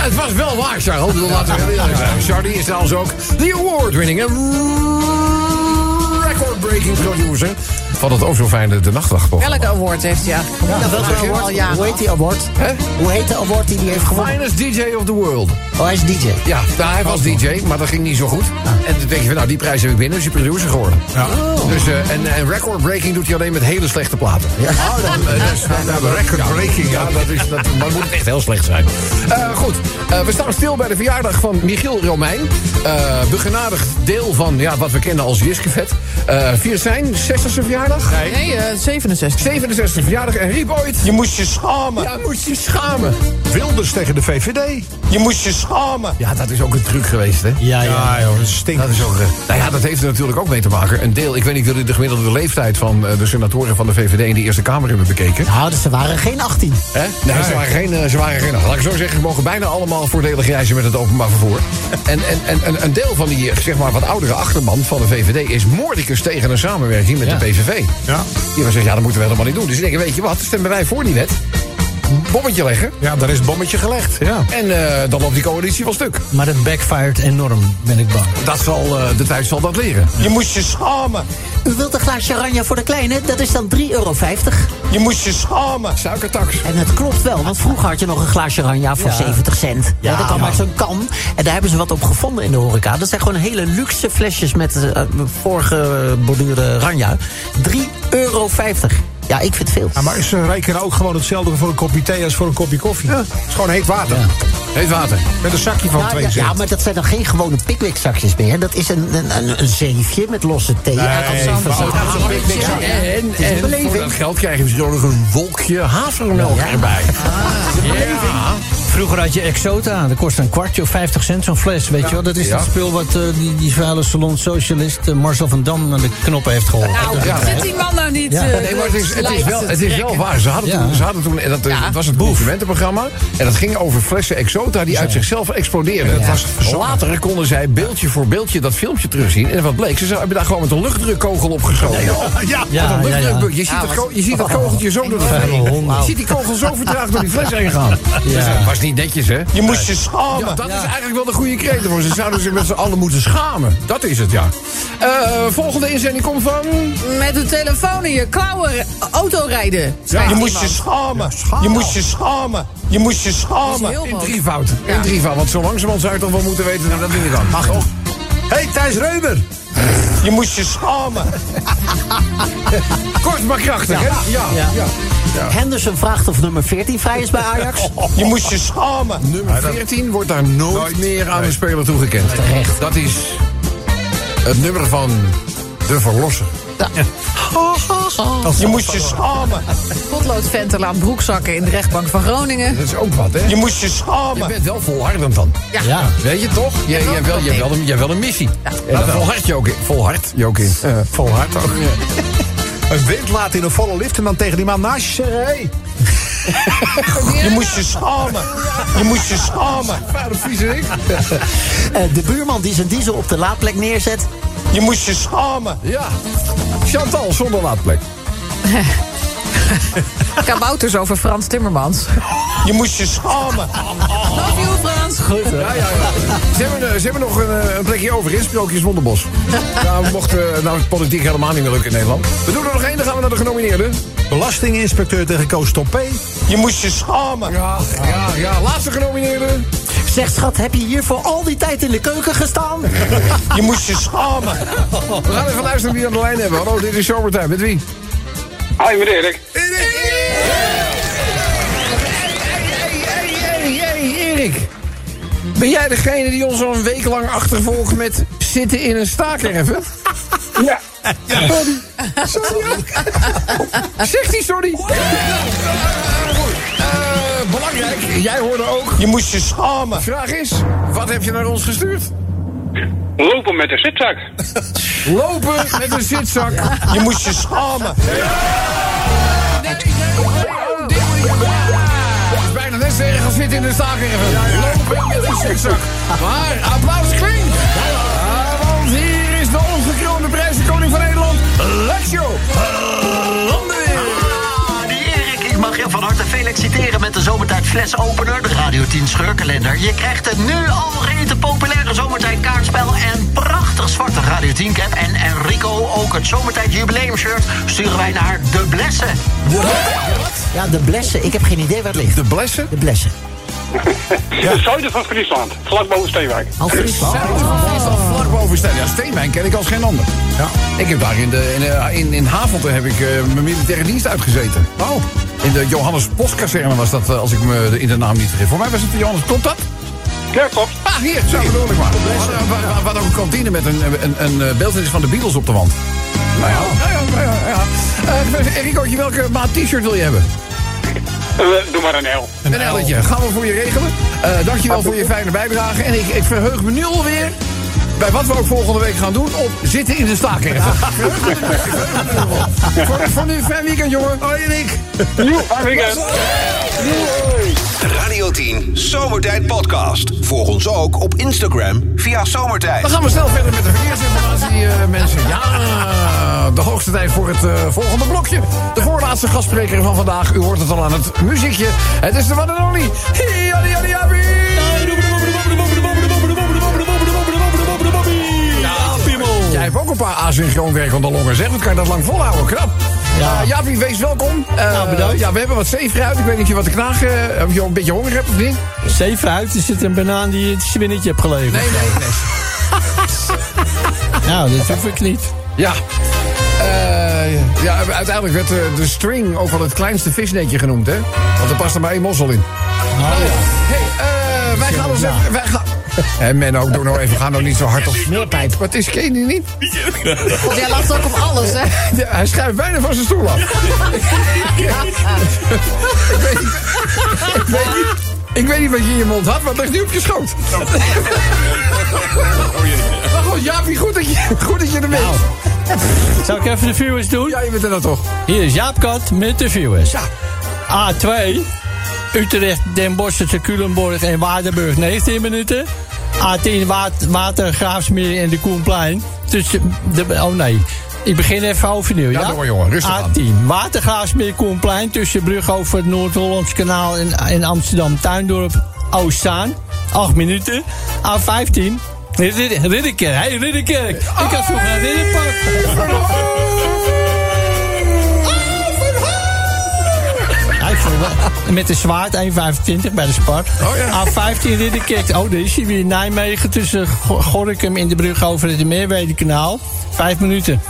Het was wel waar, Charles. Laten we eerlijk zijn. Charlie is trouwens ook de award-winning en record-breaking producer van het ook zo fijne De Nachtwachtprogramma. Welke award heeft hij eigenlijk? Ja, welke award? Jaren. Hoe heet die award? Hè? Hoe heet de award die hij heeft gewonnen? Finest DJ of the world. Oh, hij is DJ. Ja, nou, hij was DJ, maar dat ging niet zo goed. En toen denk je van, nou, die prijs heb ik binnen, dus je producer geworden. Dus, eh, en, en record breaking doet hij alleen met hele slechte platen. Ja. dus, nou, record breaking, ja, dat is, dat, maar moet het echt heel slecht zijn. Eh, goed, eh, we staan stil bij de verjaardag van Michiel Romein. Eh begenadigd deel van ja, wat we kennen als Jiskevet. Eh viert zijn 60ste verjaardag? Nee, eh, 67. 67 verjaardag en riep ooit... Je moest je schamen. Ja, moest je schamen. Wilders tegen de VVD. Je moest je schamen. Ja, dat is ook een truc geweest, hè? Ja, ja. Ja, joh, dat stinkt. Dat is ook, eh, nou ja, dat heeft er natuurlijk ook mee te maken. Een deel, ik weet niet of jullie de gemiddelde leeftijd van eh, de senatoren van de VVD in de Eerste Kamer hebben bekeken. Nou, dus ze waren geen 18. Hè? Nee, Ze, waren geen, ze waren geen. Laat ik zo zeggen, ze mogen bijna allemaal voordelig reizen met het openbaar vervoer. En, en, en, en een deel van die, zeg maar, wat oudere achterban van de VVD is moordicus tegen een samenwerking met Ja. de PVV. Ja. Die hebben gezegd, ja, dat moeten we helemaal niet doen. Dus ik denk, weet je wat, stemmen wij voor die wet. Bommetje leggen. ja, daar is het bommetje gelegd. Ja. En eh, dan loopt die coalitie wel stuk. Maar het backfired enorm, ben ik bang. Dat zal, eh, de tijd zal dat leren. Je moest je schamen. U wilt een glaasje oranje voor de kleine? Dat is dan 3,50 euro. Je moest je schamen. Suikertax. En het klopt wel, want vroeger had je nog een glaasje oranje voor Ja. 70 cent. Ja, Ja, dat kwam ja. uit zo'n kan. En daar hebben ze wat op gevonden in de horeca. Dat zijn gewoon hele luxe flesjes met uh, voorgeborduurde ranja. 3,50 euro. Ja, ik vind het veel. Ja, maar ze rekenen ook gewoon hetzelfde voor een kopje thee als voor een kopje koffie. Het is gewoon heet water. Heet water. Met een zakje van 2 ja, cent. ja, maar dat zijn dan geen gewone Pickwick-zakjes meer. Dat is een, een, een, een zeefje met losse thee. uit van zo'n- Ja. En, is een en voor dat geld krijg je misschien nog een wolkje havermelk erbij. Ja. Vroeger had je Exota, dat kostte een kwartje of 50 cent zo'n fles, weet je wel. Dat is Ja. dat spul wat eh, die, die vuile salon socialist eh, Marcel van Dam aan de knoppen heeft geholpen. Nou, Ja. zit die man nou niet... Ja. eh, Nee, maar het is, het is wel, het is wel waar. Ze hadden Ja. toen, ze hadden toen en dat, Ja. dat was het consumentenprogramma. En dat ging over flessen Exota die uit zichzelf explodeerden. Dat was verzonnen. Later konden zij beeldje voor beeldje dat filmpje terugzien. En wat bleek, ze hebben daar gewoon met een luchtdrukkogel op geschoten. Ja, Met Ja, een ja, ja. luchtdruk. Je, ziet dat je ziet dat kogeltje zo door de. Je ziet die kogel zo vertraagd door die fles heen gaan. Dus dat was niet netjes, hè? Je moest je schamen. Ja, dat is eigenlijk wel de goede kreet voor. Ze zouden zich met z'n allen moeten schamen. Dat is het, ja. Eh, volgende inzending komt van... Met de telefoon in je klauwen autorijden. Je moest je schamen. Je moest je schamen. Je moest je schamen. In drievoud. In drievoud. Want zo langzamerhand zou je toch wel moeten weten dat dat niet kan. Mag toch? hey, Thijs Reumer. Je moest je schamen. Kort maar krachtig, hè? Ja. Ja. Henderson vraagt of nummer 14 vrij is bij Ajax. Je moest je schamen. Nummer 14 wordt daar nooit, meer aan een speler toegekend. Terecht. Dat is het nummer van de verlosser. Je moest je schamen. Potloodventen laat broekzakken in de rechtbank van Groningen. Dat is ook wat, hè? Je moest je Je schamen. bent wel volhardend dan. Ja. Ja. Weet je toch? Je, je, hebt wel, je, wel een, je hebt wel een missie. En daar volhard je ook in. Volhard je ook in. Eh, vol hard ook. Een wind laat in een volle lift en dan tegen die man naast je zeggen... Hey. Je moest je schamen. Je moest je schamen. Vuile viezerik. Eh, de buurman die zijn diesel op de laadplek neerzet. Je moest je schamen. Ja. Chantal zonder laadplek. Kabouters over Frans Timmermans. Je moest je schamen. Love you, Frans. Goed, hè? Ja, ja, ja. Ze hebben, eh, ze hebben nog een, eh, een plekje over in Sprookjes Wonderbos. Ja, we mochten eh, nou politiek helemaal niet meer lukken in Nederland. We doen er nog één, dan gaan we naar de genomineerden. Belastinginspecteur tegen Koos Toppé. Je moest je schamen. Ja, ja, ja. Laatste genomineerde. Zeg schat, heb je hier voor al die tijd in de keuken gestaan? Je moest je schamen. We gaan even luisteren wie we aan de lijn hebben. Hallo, dit is Zomertijd. Met wie? Hi, met Erik. Hey, hey, hey, Erik. Ben jij degene die ons al een week lang achtervolgt met zitten in een staakerven? Ja. Sorry. Sorry. Zegt hij sorry? Belangrijk, jij hoorde ook. Je moest je schamen. Vraag is, wat heb je naar ons gestuurd? Lopen met een zitzak. Lopen met een zitzak. Je moest je schamen. Dat is bijna net zo erg als zitten in de staakerven. Lopen met een zitzak. Maar applaus klinkt. Want hier is de ongekroonde prijzenkoning van Nederland, Lexio. Feliciteren met de zomertijd flesopener, de Radio 10 scheurkalender. Je krijgt het nu al te populaire zomertijd kaartspel en prachtig zwarte Radio 10 cap. En Enrico ook het zomertijd jubileumshirt sturen wij naar De Blessen. Ja, De Blessen, ik heb geen idee waar het ligt. De blessen? De Blessen. Het zuiden van Friesland, vlak boven Steenwijk. Al Friesland. Vlak boven Steen. Ja, Steenwijn ken ik als geen ander. Ja. Ik heb daar in, de, in, de- in, in Havelte heb ik eh, mijn militaire dienst uitgezeten. Oh. In de Johannes Postkazerne was dat, eh, als ik me de, in de naam niet vergis. Voor mij was het de Johannes. Klopt dat? Ja, klopt. Ah, hier, zo bedoel ik maar. We hadden- ook een kantine met een, een, een, een beeldenis van de Beatles op de wand. Nou ja, ja, ja, ja, ja. Eh, Enricootje, welke maat t-shirt wil je hebben? Eh, doe maar een L. Een elletje. Gaan we voor je regelen. Eh dankjewel voor je fijne bijdrage. En ik, ik verheug me nu alweer bij wat we ook volgende week gaan doen op zitten in de nu op. Voor, voor nu, fijn weekend, jongen. Hoi, Erik. Joe, fijn weekend. Radio 10 Zomertijd Podcast. Volg ons ook op Instagram via Zomertijd. Dan gaan we snel verder met de verkeersinformatie, eh, mensen. Ja, de hoogste tijd voor het eh, volgende blokje. De voorlaatste gastspreker van vandaag. U hoort het al aan het muziekje. Het is de one and only. Hebt ook een paar asynchroon werkende longen, zeg. Hoe kan je dat lang volhouden? Knap. Ja. Jaapie, wees welkom. Eh, Nou, bedankt. Ja, we hebben wat zeefruit. Ik weet niet of je wat te knagen... Of je een beetje honger hebt of niet? Zeefruit, er zit een banaan die je het spinnetje hebt geleverd. Nee, nee, nee. Nou, dat hoef ik niet. Ja. Eh, ja, uiteindelijk werd eh, de string ook wel het kleinste visnetje genoemd, hè? Want er past er maar één mossel in. Oh, ja. Hey, eh, wij gaan ons even... Wij gaan... Hé, Menno, doe nou even, ga nou niet zo hard op smeerpijp. Wat is Kenny niet? Want jij lacht ook om alles, hè? Ja, hij schuift bijna van zijn stoel af. ik, weet niet, ik, weet niet, ik weet niet wat je in je mond had, maar het ligt nu op je schoot. Maar goed, Jaapie, goed dat je, goed dat je er bent. Zal ik even de viewers doen? Ja, je bent er dan toch. Hier is Jaap Kat met de viewers. A2, Utrecht, Den Bosch, Culemborg en Waardenburg 19 minuten. A10, Water, Watergraafsmeer en de Koenplein. Tussen de, oh nee, ik begin even overnieuw. Ja, Ja, maar, jongen, rustig aan. A10, Watergraafsmeer, Koenplein. Tussen Brug over het Noord-Hollands kanaal en, en Amsterdam Tuindorp Oostzaan. 8 minuten. A15, Rid- Ridderkerk. Hey, Ridderkerk. Ik had vroeger een Ridderpark. Met de zwaard 1,25 bij de Spart. Oh ja. A15 Ridderkerk. Oh, daar is hij weer. Nijmegen tussen Go- Gorinchem in de brug over het Meerwedekanaal. Vijf minuten.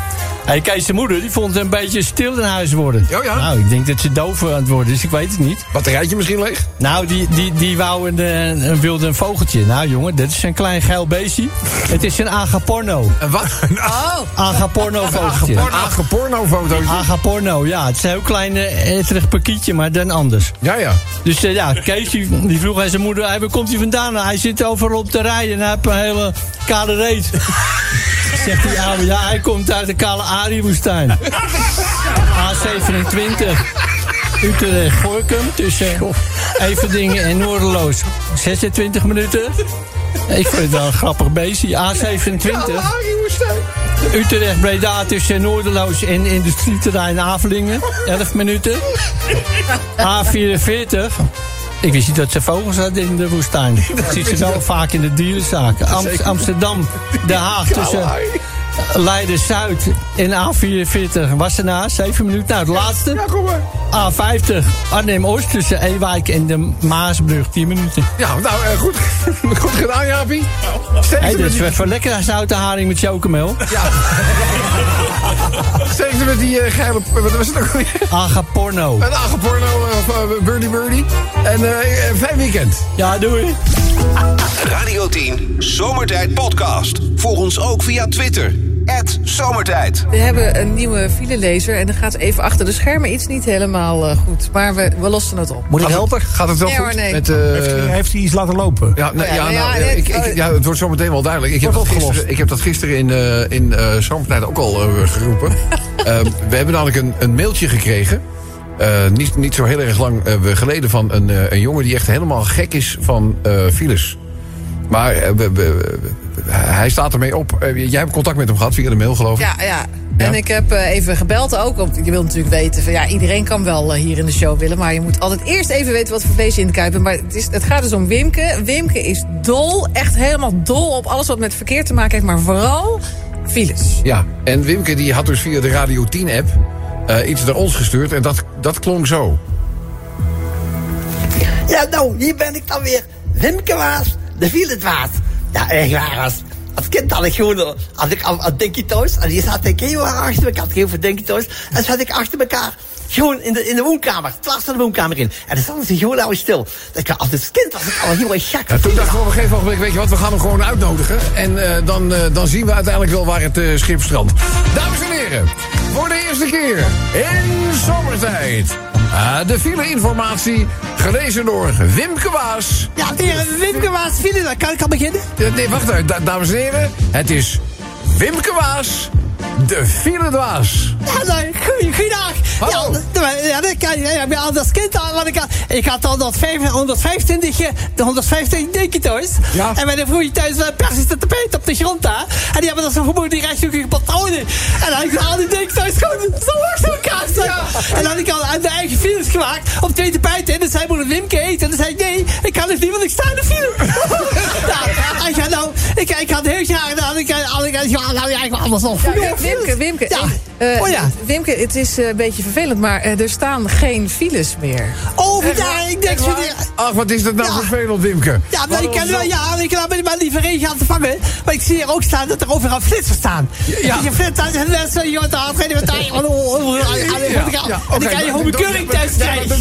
Hey, Kees de moeder die vond het een beetje stil in huis worden. Oh ja? Nou, ik denk dat ze doof aan het worden is. Ik weet het niet. Batterijtje misschien leeg? Nou, die, die, die wou een, eh, een, wilde een vogeltje. Nou, jongen, dit is een klein geil beestje. Het is een agaporno. Een wat? Oh, Agaporno vogeltje. Porno, pornofotootje. Agaporno, ja. Het is een heel klein uh, etterig pakietje, maar dan anders. Ja, ja. Dus eh, ja, Kees die, die vroeg aan zijn moeder, hey, waar komt hij vandaan? Nou, hij zit overal op te rijden en hij heeft een hele kale reet. Zegt die oude, ja, hij komt uit de kale Arie-woestijn. A27, Utrecht, Gorkum, tussen Everdingen en Noorderloos. 26 minuten. Ik vind het wel een grappig beestje. A27. Utrecht Breda tussen Noorderloos en industrieterrein Avelingen. 11 minuten. A44. Ik wist niet dat ze vogels hadden in de woestijn. Dat zie ze wel vaak in de dierenzaken. Am- Amsterdam, Den Haag tussen Leiden-Zuid en A44. Wassenaar, 7 minuten. Nou, het laatste. A50, Arnhem-Oost tussen Ewijk en de Maasbrug, 10 minuten. Ja, nou, eh, goed, goed gedaan, Jaapie. Hey, dit is wel lekker zoute haring met chocomel. Steeds met die eh, geile... Wat was het ook alweer? Agaporno. Een ageporno uh, van Birdie Birdie. En eh, eh, fijn weekend. Ja, doei. Radio 10 Zomertijd Podcast. Volg ons ook via Twitter. Zomertijd. We hebben een nieuwe filelezer en er gaat even achter de schermen iets niet helemaal eh, goed. Maar we, we lossen het op. Moet ik helpen? Gaat het wel Nee goed? nee. Met, eh, Heeft, hij- heeft hij iets laten lopen? Ja, nou, Ja, ja, nou nou, ja, het- ik, ik, ja, het wordt zo meteen wel duidelijk. Ik heb, dat gisteren, ik heb dat gisteren in, eh in eh Zomertijd ook al geroepen. Eh, we hebben namelijk een, een mailtje gekregen. eh, niet, niet zo heel erg lang geleden van een, eh, een jongen die echt helemaal gek is van eh, files. Maar we- we- we- hij staat ermee op. Eh, jij hebt contact met hem gehad via de mail, geloof ik. Ja, ja. En ik heb eh, even gebeld ook. Want je wilt natuurlijk weten, van, ja, iedereen kan wel eh, hier in de show willen. Maar je moet altijd eerst even weten wat voor feest je in de Kuip. Maar het, is, het gaat dus om Wimke. Wimke is dol, echt helemaal dol op alles wat met verkeer te maken heeft. Maar vooral files. Ja, en Wimke die had dus via de Radio 10-app eh, iets naar ons gestuurd. En dat, dat klonk zo. Ja, nou, hier ben ik dan weer. Wimke Waas, de Vielendwaas. Ja, echt waar. Als, als kind had ik gewoon, had ik aan, Dinky thuis. En die zat ik heel erg achter elkaar. Ik heel veel Dinky. En zat ik achter elkaar. Gewoon in de, in de woonkamer. De woonkamer in. En dan stonden ze gewoon al stil. Ik, als het kind was ik al heel erg gek. Ja, toen dachten we op een gegeven moment, weet je wat, we gaan hem gewoon uitnodigen. En eh, dan, eh, dan zien we uiteindelijk wel waar het eh, schip strandt. Dames en heren, voor de eerste keer in zomertijd. Ah, de file-informatie, gelezen door Wimke Waas. Ja, de heer Wimke Waas dan kan ik al beginnen. Nee, wacht da- dames en heren. Het is Wimke Waas, de nou, goeie, goeiedag. Hallo. Ja, ja, dat kan je. Ja, als kind al, want ik had, ik had al 125, 125, eh, de 125 denken thuis. Ja. En bij de vroeg je thuis een persische tapijt op de grond daar. En die hebben dan zo vermoed die rechthoekige patronen. En dan had ik al die denken thuis gewoon zo achter elkaar staan. En dan had ik al aan de eigen files gemaakt op twee tapijten. En dan zei moeder Wimke eten. En dan zei ik, nee, ik kan het niet, want ik sta in de file. nou, ik had nou, ik, ik had heel graag, dan had ik, had ik, ja, nou ja, ik was anders nog. Ja, Wimke, Wimke. Ja. eh, Oh ja. Wimke, het is eh, een beetje vervelend, maar eh, er staan geen files meer. Oh, ja, ik denk zo. Ach, wat is dat nou Ja. vervelend, Wimke? Ja, maar ik kan wel, ja, ik kan met mijn lieve regen aan te vangen. Maar ik zie hier ook staan dat er overal flitsers staan. Ja. Dus je flitsers en mensen, je wordt met daar. En dan kan je gewoon een keuring thuis krijgen.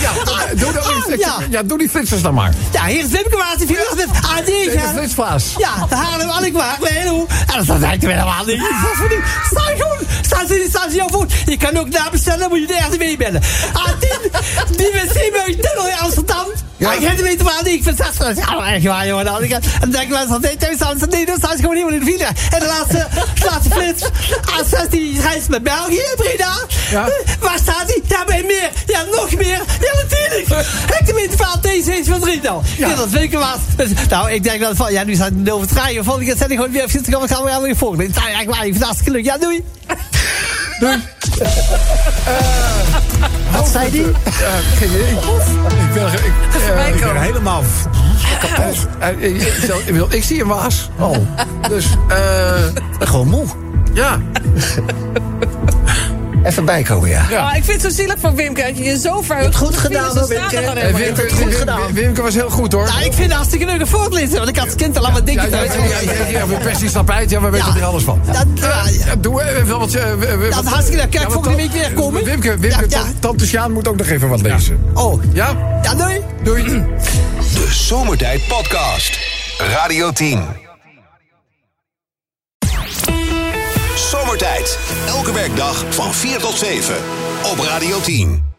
Ja, doe, dat Ja. ja, die flitsers dan maar. Ja, hier is Wimke viel met AD. De flitsvaas. Ja, de Haarlem Alkmaar, nee, hoe? En dat lijkt er helemaal niet. Je gewoon, staan ze, staan ze jouw voet. Je kan ook nabestellen, dan moet je de RTW bellen. A10, die wc tunnel in Amsterdam. Ja. Ik heb het weten waar ik vind dat ja, echt waar, jongen. Dan, ik, en dan denk ik wel nee, thuis nee, ze gewoon helemaal in de file. En de laatste, de laatste flits, A16 reist met België, Breda. Ja. Waar staat hij? Ja, bij meer. Ja, nog meer. Ja, natuurlijk. Hectometerpaal T6 van 3 nou. Ja. dat weet ik was. Dus, nou, ik denk dat van, ja, nu staat het over het rijden. Volgende keer zet ik gewoon weer op gaan we gaan weer volgende. Het is eigenlijk waar. Ik vind het hartstikke leuk. Ja, doei. Doei. Wat zei die? Geen idee. Ik ben, ik, eh, Ik ben helemaal... kapot. Eh, eh, ik zie een waas. Oh. Dus, eh... Gewoon moe. Ja. Even bijkomen, ja. Ja. Ah, ik vind het zo zielig voor Wimke. Dat je je zo verheugt. Goed de gedaan, hoor, Wimke. Eh, Wimke, goed Wimke- gedaan. Wimke was heel goed, hoor. Nou, ik vind het hartstikke leuk voortlezen. Want ik had het kind al aan mijn Ja, ja, thuis. ja, ja, ja, ja, we persie tapijt, ja, we weten Ja. er alles van. Dat, ja, ja. Ja, doe even wat... eh, Dat wat- hartstikke leuk. Kijk, Ja, volgende week weer komen. Wimke, Wimke Ja, ja. ta- tante Sjaan moet ook nog even wat lezen. Oh, Ja? ja, doei. Doei. De Zomertijd Podcast. Radio 10. Elke werkdag van 4 tot 7. Op Radio 10.